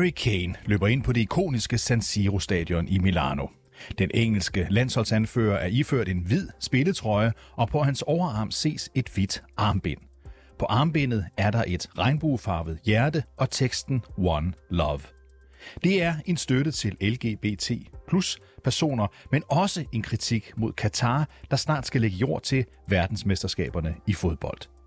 Harry Kane løber ind på det ikoniske San Siro-stadion i Milano. Den engelske landsholdsanfører er iført en hvid spilletrøje, og på hans overarm ses et hvidt armbind. På armbindet er der et regnbuefarvet hjerte og teksten One Love. Det er en støtte til LGBT plus personer, men også en kritik mod Katar, der snart skal lægge jord til verdensmesterskaberne i fodbold.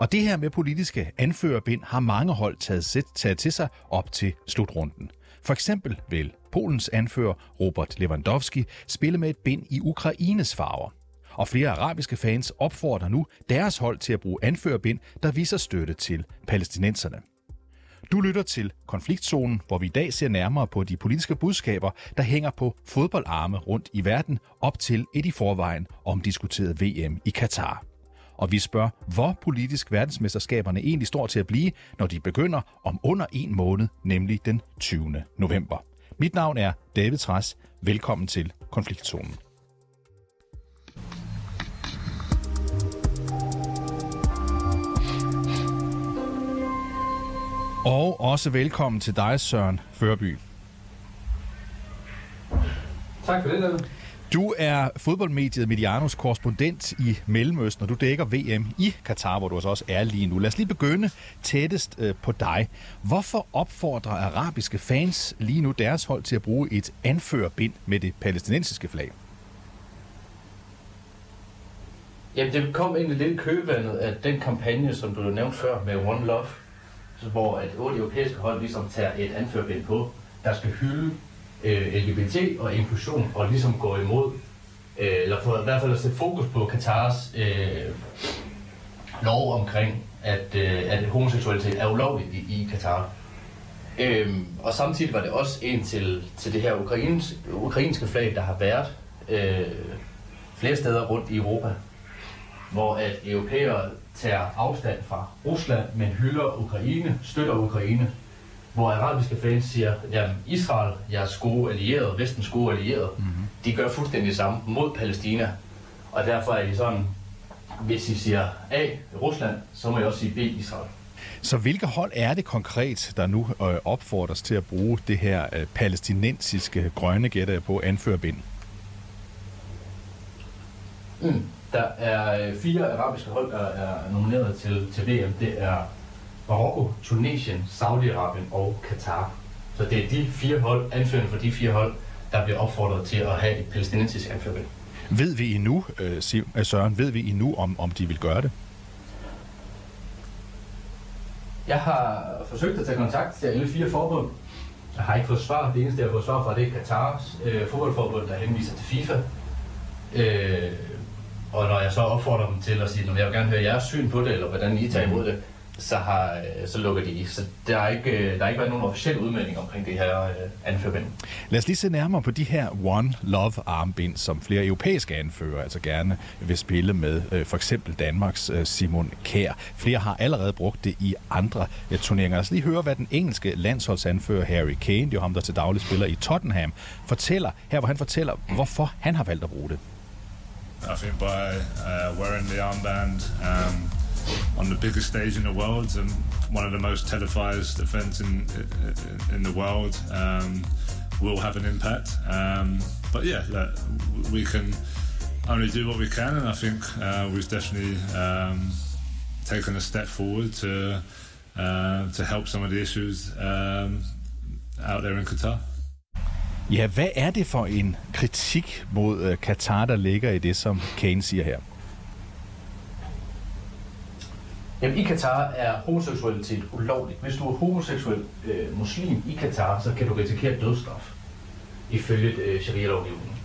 Og det her med politiske anførerbind har mange hold taget, taget til sig op til slutrunden. For eksempel vil Polens anfører Robert Lewandowski spille med et bind i Ukraines farver. Og flere arabiske fans opfordrer nu deres hold til at bruge anførerbind, der viser støtte til palæstinenserne. Du lytter til Konfliktzonen, hvor vi i dag ser nærmere på de politiske budskaber, der hænger på fodboldarme rundt i verden op til et i forvejen omdiskuteret VM i Katar. Og vi spørger, hvor politisk verdensmesterskaberne egentlig står til at blive, når de begynder om under en måned, nemlig den 20. november. Mit navn er David Træs. Velkommen til Konfliktzonen. Og også velkommen til dig, Søren Førby. Tak for det, David. Du er fodboldmediet Medianos korrespondent i Mellemøsten, og du dækker VM i Katar, hvor du altså også er lige nu. Lad os lige begynde tættest øh, på dig. Hvorfor opfordrer arabiske fans lige nu deres hold til at bruge et anførerbind med det palæstinensiske flag? Jamen, det kom egentlig lidt købevandet af den kampagne, som du nævnte før med One Love, hvor at otte europæiske hold ligesom tager et anførbind på, der skal hylde øh, LGBT og inklusion og ligesom går imod, øh, eller for i hvert fald at sætte fokus på Katars øh, lov omkring, at, øh, at homoseksualitet er ulovligt i, i Katar. Øhm, og samtidig var det også en til, til det her ukrains, ukrainske flag, der har været øh, flere steder rundt i Europa, hvor at europæere tager afstand fra Rusland, men hylder Ukraine, støtter Ukraine, hvor arabiske fans siger, at Israel, jeres gode allierede, vestens gode allierede, mm-hmm. de gør fuldstændig det samme mod Palæstina. Og derfor er de sådan, hvis I siger A, Rusland, så må jeg også sige B, Israel. Så hvilke hold er det konkret, der nu øh, opfordres til at bruge det her øh, palæstinensiske grønne gætter på anførbind? Mm. Der er øh, fire arabiske hold, der er nomineret til, til VM. Det er Marokko, Tunesien, Saudi-Arabien og Katar. Så det er de fire hold, anførende for de fire hold, der bliver opfordret til at have et palæstinensisk anførbind. Ved vi endnu, øh, øh, Søren, ved vi endnu, om, om de vil gøre det? Jeg har forsøgt at tage kontakt til alle fire forbund. Jeg har ikke fået svar. Det eneste, jeg har fået svar fra, det er Katars øh, fodboldforbund, der henviser til FIFA. Øh, og når jeg så opfordrer dem til at sige, at jeg vil gerne høre jeres syn på det, eller hvordan I tager imod det, så, har, øh, så lukker de i. Så der er ikke, øh, der har ikke været nogen officiel udmelding omkring det her øh, anførbind. Lad os lige se nærmere på de her One Love armbind, som flere europæiske anfører altså gerne vil spille med. For eksempel Danmarks Simon Kær. Flere har allerede brugt det i andre turneringer. Lad os lige høre, hvad den engelske landsholdsanfører Harry Kane, det er ham, der til daglig spiller i Tottenham, fortæller her, hvor han fortæller, hvorfor han har valgt at bruge det. I think by uh, wearing the armband um, on the biggest stage in the world and one of the most televised events in in, the world um, will have an impact. Um, but yeah, look, we can only do what we can, and I think uh, we've definitely um, taken a step forward to uh, to help some of the issues um, out there in Qatar. Ja, hvad er det for en kritik mod uh, Katar, der ligger i det, som Kane siger her? Jamen, i Katar er homoseksualitet ulovligt. Hvis du er homoseksuel øh, muslim i Katar, så kan du risikere dødsstraf, ifølge øh, sharia-lovgivningen.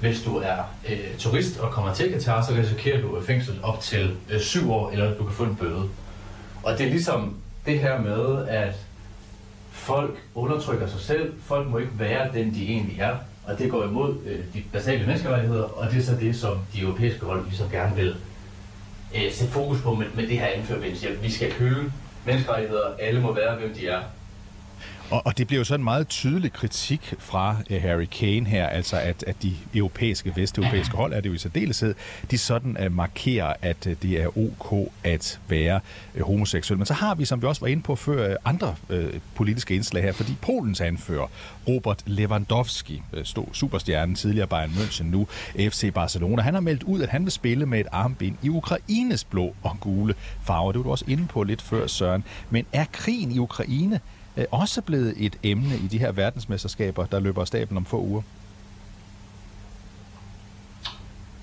Hvis du er øh, turist og kommer til Katar, så risikerer du øh, fængsel op til øh, syv år, eller du kan få en bøde. Og det er ligesom det her med, at folk undertrykker sig selv, folk må ikke være den, de egentlig er, og det går imod øh, de basale menneskerettigheder, og det er så det, som de europæiske hold ligesom gerne vil øh, sætte fokus på med, med det her anførbind. Vi skal hylde menneskerettigheder, alle må være, hvem de er. Og, og det bliver jo sådan en meget tydelig kritik fra uh, Harry Kane her, altså at, at de europæiske, vesteuropæiske hold, er det jo i særdeleshed, de sådan uh, markerer, at uh, det er ok at være uh, homoseksuel. Men så har vi, som vi også var inde på før, uh, andre uh, politiske indslag her, fordi Polens anfører, Robert Lewandowski, uh, stod superstjernen tidligere Bayern München, nu FC Barcelona, han har meldt ud, at han vil spille med et armbind i Ukraines blå og gule farver. Det var du også inde på lidt før, Søren. Men er krigen i Ukraine øh, også blevet et emne i de her verdensmesterskaber, der løber af staben om få uger?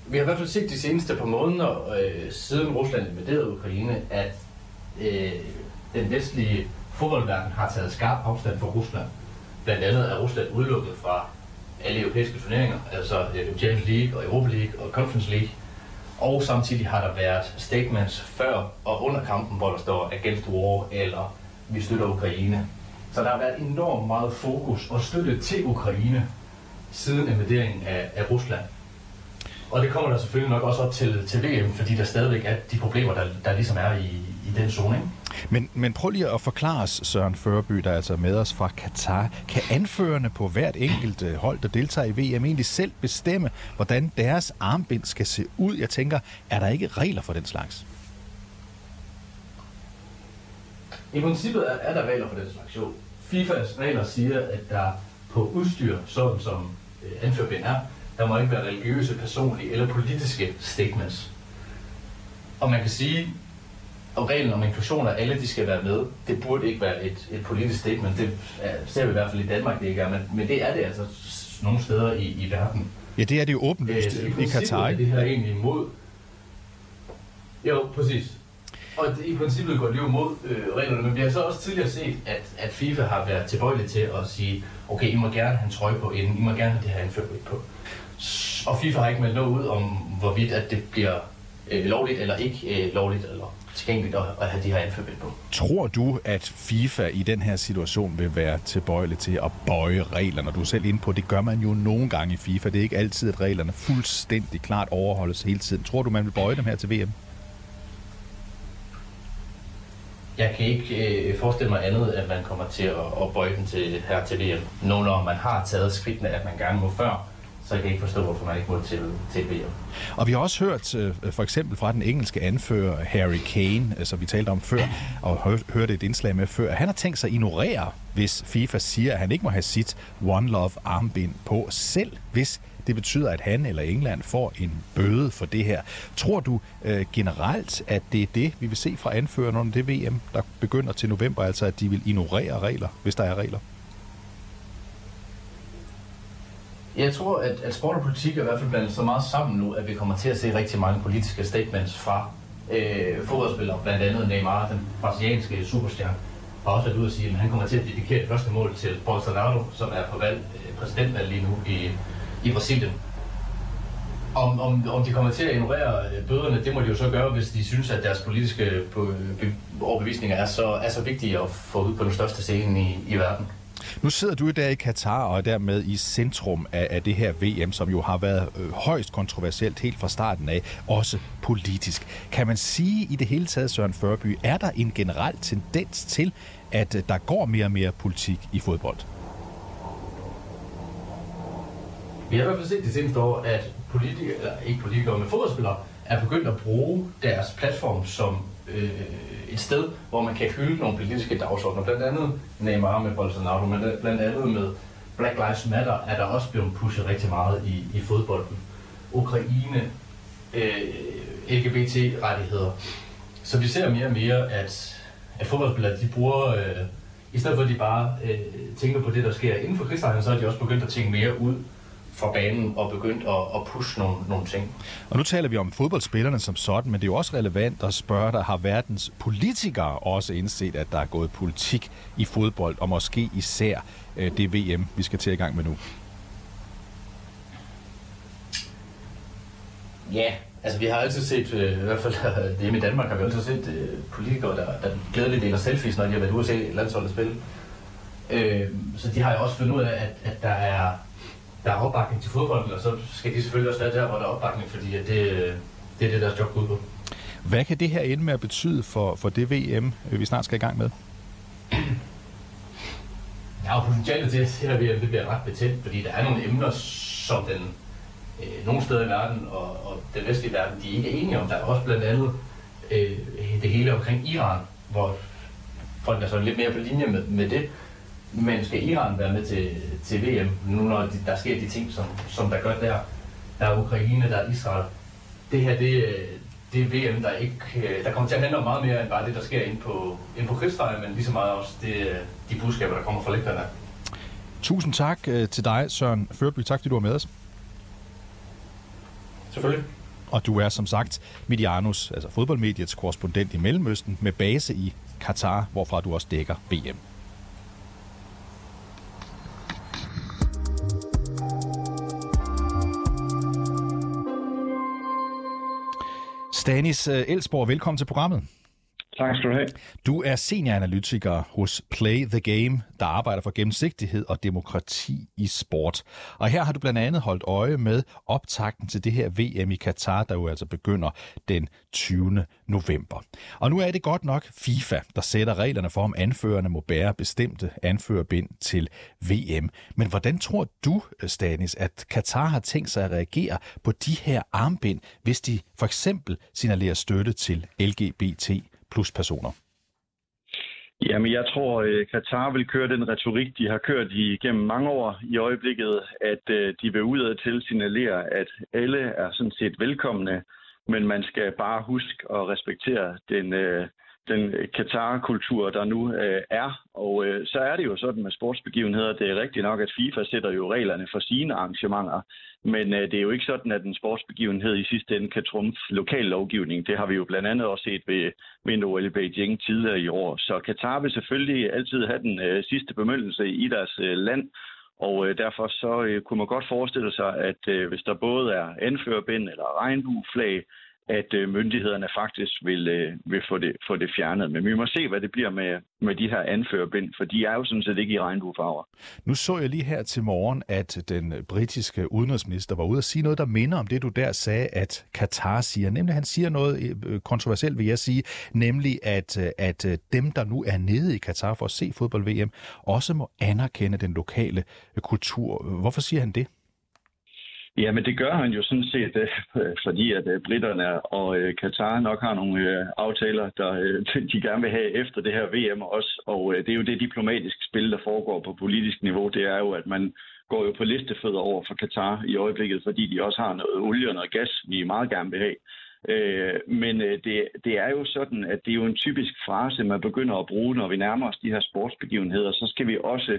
Vi har i hvert fald set de seneste par måneder, øh, siden Rusland invaderede Ukraine, at øh, den vestlige fodboldverden har taget skarp afstand fra Rusland. Blandt andet er Rusland udelukket fra alle europæiske turneringer, altså øh, Champions League og Europa League og Conference League. Og samtidig har der været statements før og under kampen, hvor der står against war eller vi støtter Ukraine. Så der har været enormt meget fokus og støtte til Ukraine siden invaderingen af, af Rusland. Og det kommer der selvfølgelig nok også op til, til VM, fordi der stadigvæk er de problemer, der, der ligesom er i, i den zone. Ikke? Men, men prøv lige at forklare os, Søren Førby, der er altså med os fra Katar. Kan anførende på hvert enkelt øh, hold, der deltager i VM, egentlig selv bestemme, hvordan deres armbind skal se ud? Jeg tænker, er der ikke regler for den slags? I princippet er, er der regler for den slags, jo. FIFAs regler siger, at der på udstyr, sådan som øh, anførbind er, der må ikke være religiøse, personlige eller politiske statements. Og man kan sige, og reglen om inklusion, at alle de skal være med, det burde ikke være et, et politisk statement. Det er, ser vi i hvert fald i Danmark, det ikke er, men, men det er det altså nogle steder i, i verden. Ja, det er det jo åbenlyst Øh, i Katar. er det her egentlig imod... Jo, præcis. Og det, i princippet går det jo imod øh, reglerne, men vi har så også tidligere set, at, at FIFA har været tilbøjelig til at sige, okay, I må gerne have en trøje på inden, I må gerne have det her indført på. Og FIFA har ikke meldt noget ud om, hvorvidt at det bliver øh, lovligt eller ikke øh, lovligt, eller tilgængeligt at, at have de her indført på. Tror du, at FIFA i den her situation vil være tilbøjelig til at bøje reglerne? Du er selv inde på, det gør man jo nogle gange i FIFA. Det er ikke altid, at reglerne fuldstændig klart overholdes hele tiden. Tror du, man vil bøje dem her til VM? Jeg kan ikke øh, forestille mig andet, at man kommer til at, at bøje den til, her til VM. Nu når man har taget skridtene, at man gerne må før, så jeg kan ikke forstå, hvorfor man ikke må til, til VM. Og vi har også hørt øh, for eksempel fra den engelske anfører Harry Kane, øh, som vi talte om før, og hørte et indslag med før, han har tænkt sig at ignorere, hvis FIFA siger, at han ikke må have sit One Love armbind på, selv hvis det betyder, at han eller England får en bøde for det her. Tror du øh, generelt, at det er det, vi vil se fra anførerne under det VM, der begynder til november, altså at de vil ignorere regler, hvis der er regler? Jeg tror, at, at sport og politik er i hvert fald blandet så meget sammen nu, at vi kommer til at se rigtig mange politiske statements fra øh, fodboldspillere, blandt andet Neymar, den brasilianske superstjerne, har også været ude og sige, at han kommer til at dedikere det første mål til Bolsonaro, som er på valg, øh, præsidentvalg lige nu i, i Brasilien. Om, om, om de kommer til at ignorere øh, bøderne, det må de jo så gøre, hvis de synes, at deres politiske øh, overbevisninger er så, er så vigtige at få ud på den største scene i, i verden. Nu sidder du der i Katar og er dermed i centrum af, af det her VM, som jo har været øh, højst kontroversielt helt fra starten af, også politisk. Kan man sige i det hele taget, Søren Førby, er der en generel tendens til, at øh, der går mere og mere politik i fodbold? Vi har i hvert fald set de seneste år, at politikere, eller ikke politikere, men fodboldspillere, er begyndt at bruge deres platform som øh, et sted, hvor man kan hylde nogle politiske dagsordner. Blandt andet Neymar med Bolsonaro, men blandt andet med Black Lives Matter er der også blevet pushet rigtig meget i, i fodbolden. Ukraine, øh, LGBT-rettigheder. Så vi ser mere og mere, at, at fodboldspillere, de bruger, øh, i stedet for at de bare øh, tænker på det, der sker inden for krigstegnen, så er de også begyndt at tænke mere ud fra banen og begyndt at, at pushe nogle, nogle ting. Og nu taler vi om fodboldspillerne som sådan, men det er jo også relevant at spørge dig, har verdens politikere også indset, at der er gået politik i fodbold, og måske især øh, det VM, vi skal til i gang med nu? Ja, altså vi har altid set, øh, i hvert fald hjemme i Danmark, har vi altid set øh, politikere, der, der glædeligt deler selfies, når de har været ude at se landsholdet spille. Øh, så de har jo også fundet ud af, at, at der er der er opbakning til fodbolden, og så skal de selvfølgelig også være der, hvor der er opbakning, fordi at det, det er det, deres job går ud på. Hvad kan det her ende med at betyde for, for det VM, vi snart skal i gang med? der er jo potentiale til, at det her VM det bliver ret betændt, fordi der er nogle emner, som den øh, nogle steder i verden og, og den vestlige verden, de er ikke enige om. Der er også blandt andet øh, det hele omkring Iran, hvor folk er så lidt mere på linje med, med det. Men skal Iran være med til, til VM, nu når de, der sker de ting, som, som der gør der? Der er Ukraine, der er Israel. Det her, det, det er VM, der ikke der kommer til at handle om meget mere end bare det, der sker inde på, inde på kridtstreget, men lige så meget også det, de budskaber, der kommer fra lægterne. Tusind tak øh, til dig, Søren Førby. Tak, fordi du var med os. Selvfølgelig. Og du er som sagt Medianus, altså fodboldmediets korrespondent i Mellemøsten, med base i Katar, hvorfra du også dækker VM. Stanis øh, Elsborg, velkommen til programmet. Tak skal du have. Du er senioranalytiker hos Play the Game, der arbejder for gennemsigtighed og demokrati i sport. Og her har du blandt andet holdt øje med optakten til det her VM i Katar, der jo altså begynder den 20. november. Og nu er det godt nok FIFA, der sætter reglerne for, om anførerne må bære bestemte anførerbind til VM. Men hvordan tror du, Stanis, at Katar har tænkt sig at reagere på de her armbind, hvis de for eksempel signalerer støtte til LGBT plus personer? Jamen, jeg tror, øh, at Katar vil køre den retorik, de har kørt igennem mange år i øjeblikket, at øh, de vil udad til signalere, at alle er sådan set velkomne, men man skal bare huske at respektere den, øh, den øh, Katar-kultur, der nu øh, er. Og øh, så er det jo sådan med sportsbegivenheder, det er rigtigt nok, at FIFA sætter jo reglerne for sine arrangementer, men øh, det er jo ikke sådan, at en sportsbegivenhed i sidste ende kan trumfe lokal lovgivning. Det har vi jo blandt andet også set ved vinter i Beijing tidligere i år. Så Katar vil selvfølgelig altid have den øh, sidste bemyndelse i deres øh, land, og øh, derfor så øh, kunne man godt forestille sig, at øh, hvis der både er anførbind eller regnbueflag, at øh, myndighederne faktisk vil, øh, vil få, det, få det fjernet. Men vi må se, hvad det bliver med, med de her anførerbind, for de er jo sådan set ikke i regnbuefarver. Nu så jeg lige her til morgen, at den britiske udenrigsminister var ude og sige noget, der minder om det, du der sagde, at Katar siger. Nemlig, han siger noget øh, øh, kontroversielt, vil jeg sige, nemlig, at, øh, at dem, der nu er nede i Katar for at se fodbold-VM, også må anerkende den lokale kultur. Hvorfor siger han det? Ja, men det gør han jo sådan set, øh, fordi at øh, britterne og øh, Katar nok har nogle øh, aftaler, der øh, de gerne vil have efter det her VM også. Og øh, det er jo det diplomatiske spil, der foregår på politisk niveau. Det er jo, at man går jo på listefødder over for Katar i øjeblikket, fordi de også har noget olie og noget gas, vi meget gerne vil have. Men det, det er jo sådan, at det er jo en typisk frase, man begynder at bruge, når vi nærmer os de her sportsbegivenheder. Så skal vi også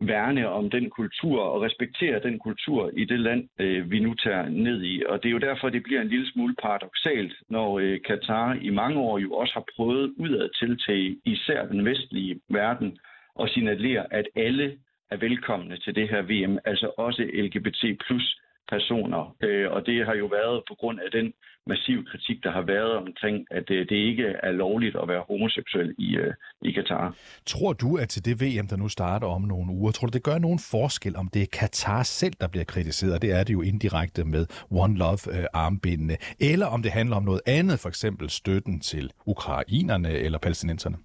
værne om den kultur og respektere den kultur i det land, øh, vi nu tager ned i. Og det er jo derfor, det bliver en lille smule paradoxalt, når øh, Katar i mange år jo også har prøvet udad til til især den vestlige verden at signalere, at alle er velkomne til det her VM, altså også LGBT plus personer. Øh, og det har jo været på grund af den massive kritik, der har været omkring, at det, det ikke er lovligt at være homoseksuel i, øh, i Katar. Tror du, at til det VM, der nu starter om nogle uger, tror du, det gør nogen forskel, om det er Katar selv, der bliver kritiseret? Det er det jo indirekte med One Love-armbindene. Øh, eller om det handler om noget andet, for eksempel støtten til ukrainerne eller palæstinenserne?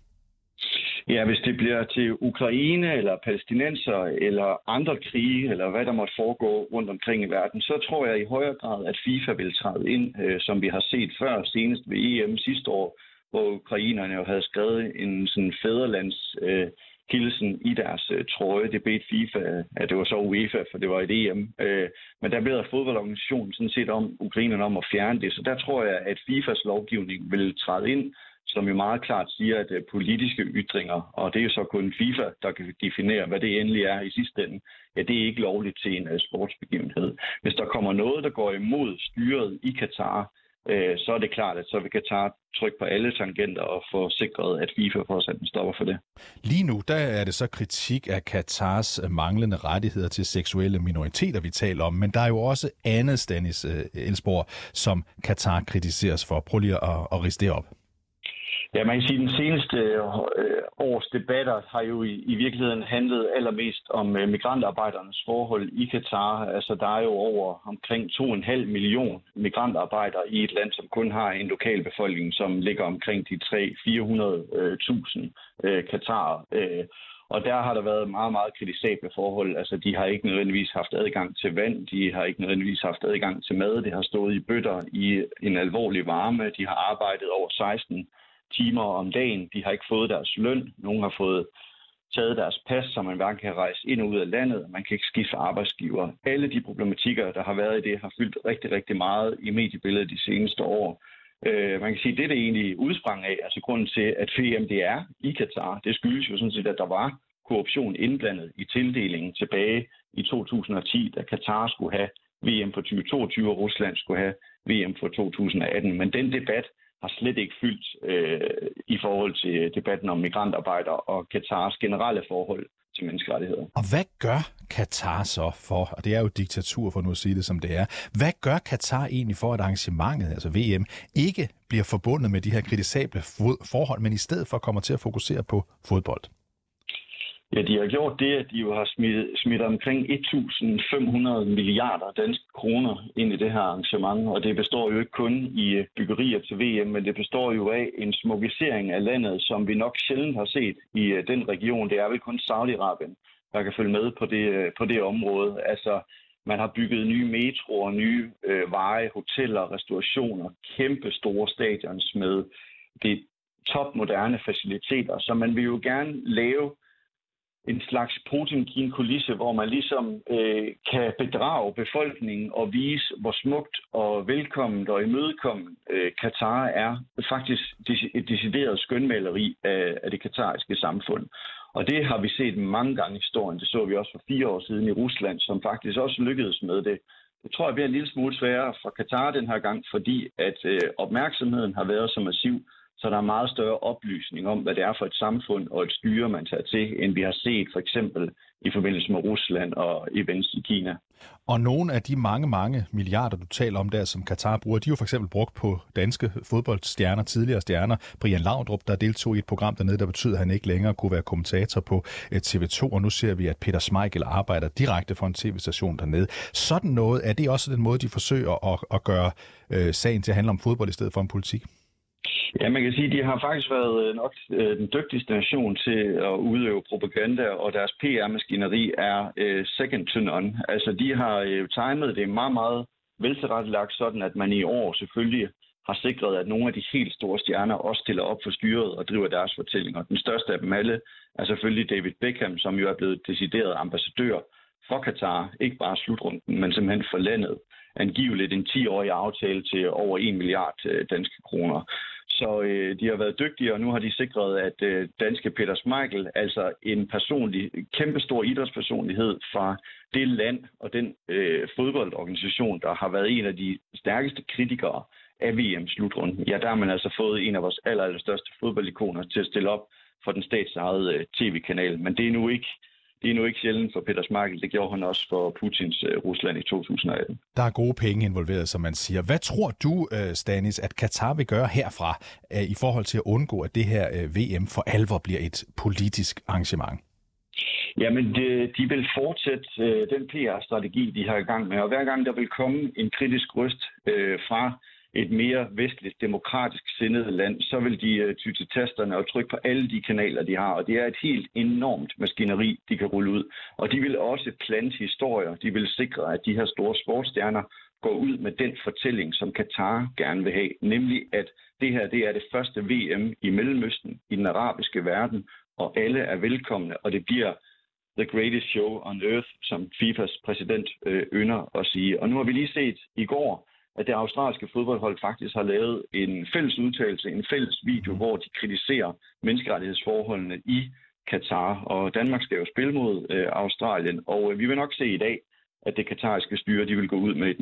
Ja, hvis det bliver til Ukraine eller palæstinenser eller andre krige, eller hvad der måtte foregå rundt omkring i verden, så tror jeg i højere grad, at FIFA vil træde ind, øh, som vi har set før, senest ved EM sidste år, hvor ukrainerne jo havde skrevet en sådan fæderlands øh, hilsen i deres øh, trøje. Det bedte FIFA, at det var så UEFA, for det var et EM. Øh, men der beder fodboldorganisationen sådan set om ukrainerne om at fjerne det. Så der tror jeg, at FIFAs lovgivning vil træde ind som jo meget klart siger, at øh, politiske ytringer, og det er jo så kun FIFA, der kan definere, hvad det endelig er i sidste ende, ja, det er ikke lovligt til en øh, sportsbegivenhed. Hvis der kommer noget, der går imod styret i Katar, øh, så er det klart, at så vil Katar trykke på alle tangenter og få sikret, at FIFA får sat en stopper for det. Lige nu, der er det så kritik af Katars øh, manglende rettigheder til seksuelle minoriteter, vi taler om, men der er jo også andet, Stanis Elsborg, som Katar kritiseres for. Prøv lige at, at riste det op. Ja, man kan sige, at den seneste øh, års debatter har jo i, i virkeligheden handlet allermest om øh, migrantarbejdernes forhold i Katar. Altså, der er jo over omkring 2,5 million migrantarbejdere i et land, som kun har en lokal befolkning, som ligger omkring de 300-400.000 øh, Katar. Øh, øh, Og der har der været meget, meget kritisable forhold. Altså, de har ikke nødvendigvis haft adgang til vand, de har ikke nødvendigvis haft adgang til mad, det har stået i bøtter i en alvorlig varme, de har arbejdet over 16 timer om dagen, de har ikke fået deres løn, nogen har fået taget deres pas, så man hverken kan rejse ind og ud af landet, man kan ikke skifte arbejdsgiver. Alle de problematikker, der har været i det, har fyldt rigtig, rigtig meget i mediebilledet de seneste år. Øh, man kan sige, at det, det egentlig udsprang af, altså grunden til, at VM i Katar, det skyldes jo sådan set, at der var korruption indblandet i tildelingen tilbage i 2010, da Katar skulle have VM for 2022, og Rusland skulle have VM for 2018. Men den debat har slet ikke fyldt øh, i forhold til debatten om migrantarbejder og Katars generelle forhold til menneskerettigheder. Og hvad gør Katar så for, og det er jo diktatur for nu at sige det som det er, hvad gør Katar egentlig for, at arrangementet, altså VM, ikke bliver forbundet med de her kritisable forhold, men i stedet for kommer til at fokusere på fodbold? Ja, de har gjort det, at de jo har smidt, smidt omkring 1.500 milliarder danske kroner ind i det her arrangement, og det består jo ikke kun i øh, byggerier til VM, men det består jo af en smukkisering af landet, som vi nok sjældent har set i øh, den region. Det er vel kun Saudi-Arabien, der kan følge med på det, øh, på det område. Altså, man har bygget nye metroer, nye øh, veje, hoteller, restaurationer, kæmpe store stadions med det topmoderne faciliteter, så man vil jo gerne lave en slags Potemkin-kulisse, hvor man ligesom øh, kan bedrage befolkningen og vise, hvor smukt og velkomment og imødekommen øh, Katar er. Faktisk et decideret skønmaleri af, af det katariske samfund. Og det har vi set mange gange i historien. Det så vi også for fire år siden i Rusland, som faktisk også lykkedes med det. Det tror jeg bliver en lille smule sværere for Katar den her gang, fordi at øh, opmærksomheden har været så massiv så der er meget større oplysning om, hvad det er for et samfund og et styre, man tager til, end vi har set for eksempel i forbindelse med Rusland og events i Kina. Og nogle af de mange, mange milliarder, du taler om der, som Katar bruger, de er jo for eksempel brugt på danske fodboldstjerner, tidligere stjerner. Brian Laudrup, der deltog i et program dernede, der betyder, at han ikke længere kunne være kommentator på eh, TV2, og nu ser vi, at Peter Smeichel arbejder direkte for en tv-station dernede. Sådan noget, er det også den måde, de forsøger at, at gøre øh, sagen til at handle om fodbold i stedet for om politik? Ja, man kan sige, at de har faktisk været øh, nok øh, den dygtigste nation til at udøve propaganda, og deres PR-maskineri er øh, second to none. Altså, de har uh, timet det meget, meget veltilrettelagt, sådan at man i år selvfølgelig har sikret, at nogle af de helt store stjerner også stiller op for styret og driver deres fortællinger. Den største af dem alle er selvfølgelig David Beckham, som jo er blevet decideret ambassadør for Katar, ikke bare slutrunden, men simpelthen for landet. Angiveligt en 10-årig aftale til over 1 milliard øh, danske kroner. Så øh, de har været dygtige, og nu har de sikret, at øh, danske Peter Schmeichel, altså en personlig, kæmpestor idrætspersonlighed fra det land og den øh, fodboldorganisation, der har været en af de stærkeste kritikere af VM-slutrunden, ja, der har man altså fået en af vores aller, aller største fodboldikoner til at stille op for den statsejede øh, tv-kanal. Men det er nu ikke det er nu ikke sjældent for Peter Smeichel. Det gjorde han også for Putins uh, Rusland i 2018. Der er gode penge involveret, som man siger. Hvad tror du, uh, Stanis, at Katar vil gøre herfra uh, i forhold til at undgå, at det her VM for alvor bliver et politisk arrangement? Jamen, de, de vil fortsætte øh, den PR-strategi, de har i gang med. Og hver gang der vil komme en kritisk røst øh, fra et mere vestligt, demokratisk sindet land, så vil de uh, ty til tasterne og trykke på alle de kanaler, de har. Og det er et helt enormt maskineri, de kan rulle ud. Og de vil også plante historier. De vil sikre, at de her store sportsstjerner går ud med den fortælling, som Katar gerne vil have. Nemlig, at det her det er det første VM i Mellemøsten, i den arabiske verden, og alle er velkomne, og det bliver the greatest show on earth, som FIFAs præsident øh, ynder at sige. Og nu har vi lige set i går, at det australske fodboldhold faktisk har lavet en fælles udtalelse, en fælles video, mm. hvor de kritiserer menneskerettighedsforholdene i Katar. Og Danmark skal jo spille mod øh, Australien, og øh, vi vil nok se i dag, at det katariske styre de vil gå ud med et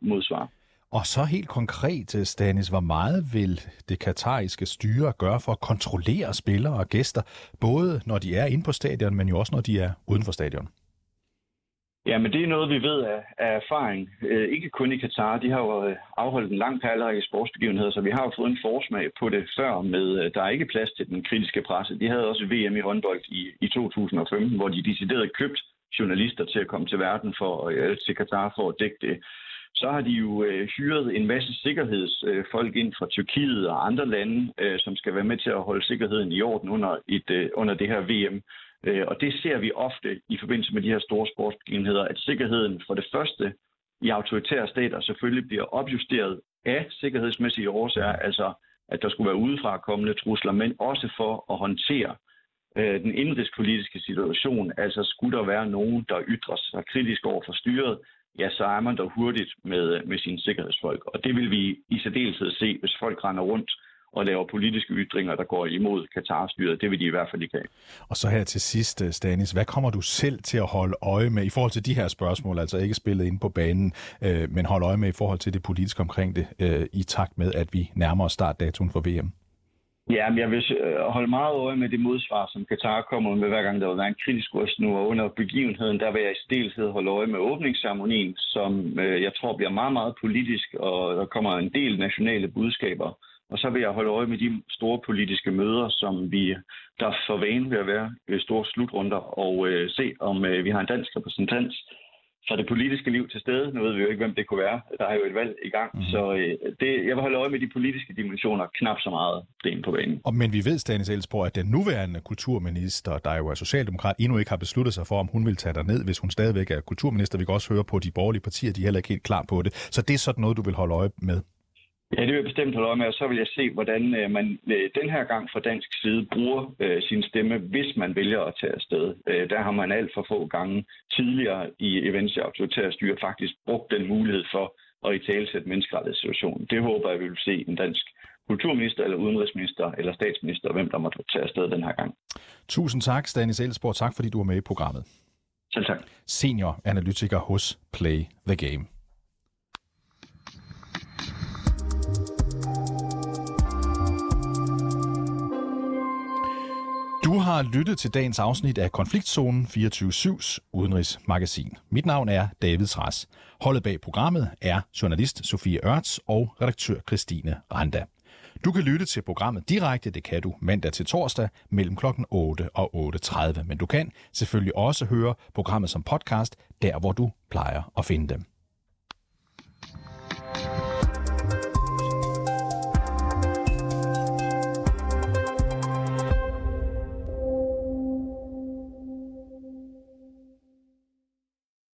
modsvar. Og så helt konkret, øh, Stanis, hvor meget vil det katariske styre gøre for at kontrollere spillere og gæster, både når de er inde på stadion, men jo også når de er uden for stadion? Ja, men det er noget, vi ved af, af erfaring. Øh, ikke kun i Katar. De har jo øh, afholdt en lang række sportsbegivenheder, så vi har jo fået en forsmag på det før med, øh, der er ikke plads til den kritiske presse. De havde også VM i håndbold i, i 2015, hvor de decideret købt journalister til at komme til verden for, øh, til Katar for at dække det. Så har de jo øh, hyret en masse sikkerhedsfolk øh, ind fra Tyrkiet og andre lande, øh, som skal være med til at holde sikkerheden i orden under, et, øh, under det her VM. Øh, og det ser vi ofte i forbindelse med de her store sportsbegivenheder, at sikkerheden for det første i autoritære stater selvfølgelig bliver opjusteret af sikkerhedsmæssige årsager, altså at der skulle være udefra kommende trusler, men også for at håndtere øh, den indrigspolitiske situation. Altså skulle der være nogen, der ytrer sig kritisk over for styret, ja, så er man der hurtigt med, med sine sikkerhedsfolk. Og det vil vi i særdeleshed se, hvis folk render rundt og laver politiske ytringer, der går imod Katar-styret. Det vil de i hvert fald ikke have. Og så her til sidst, øh, Stanis, hvad kommer du selv til at holde øje med i forhold til de her spørgsmål, altså ikke spillet ind på banen, øh, men holde øje med i forhold til det politiske omkring det, øh, i takt med, at vi nærmer os startdatoen for VM? Ja, men jeg vil øh, holde meget øje med det modsvar, som Katar kommer med, hver gang der vil være en kritisk røst nu. Og under begivenheden, der vil jeg i stilhed holde øje med åbningsceremonien, som øh, jeg tror bliver meget, meget politisk, og der kommer en del nationale budskaber. Og så vil jeg holde øje med de store politiske møder, som vi der for vane ved at være store slutrunder, og øh, se, om øh, vi har en dansk repræsentant fra det politiske liv til stede. Nu ved vi jo ikke, hvem det kunne være. Der er jo et valg i gang. Mm. Så øh, det, jeg vil holde øje med de politiske dimensioner knap så meget sten på banen. Og, men vi ved, Stanis Elsborg, at den nuværende kulturminister, der jo er socialdemokrat, endnu ikke har besluttet sig for, om hun vil tage dig ned, hvis hun stadigvæk er kulturminister. Vi kan også høre på de borgerlige partier, de er heller ikke helt klar på det. Så det er sådan noget, du vil holde øje med? Ja, det vil jeg bestemt holde øje med, og så vil jeg se, hvordan øh, man øh, den her gang fra dansk side bruger øh, sin stemme, hvis man vælger at tage afsted. Øh, der har man alt for få gange tidligere i events autoritære styre faktisk brugt den mulighed for at i talesætte menneskerettighedssituationen. Det håber jeg, vi vil se en dansk kulturminister, eller udenrigsminister, eller statsminister, hvem der måtte tage afsted den her gang. Tusind tak, Stanis Elsborg. Tak, fordi du var med i programmet. Selv tak. Senior analytiker hos Play the Game. Har lyttet til dagens afsnit af Konfliktzonen 24-7's udenrigsmagasin. Mit navn er David Træs. Holdet bag programmet er journalist Sofie Ørts og redaktør Christine Randa. Du kan lytte til programmet direkte, det kan du mandag til torsdag mellem klokken 8 og 8.30, men du kan selvfølgelig også høre programmet som podcast, der hvor du plejer at finde dem.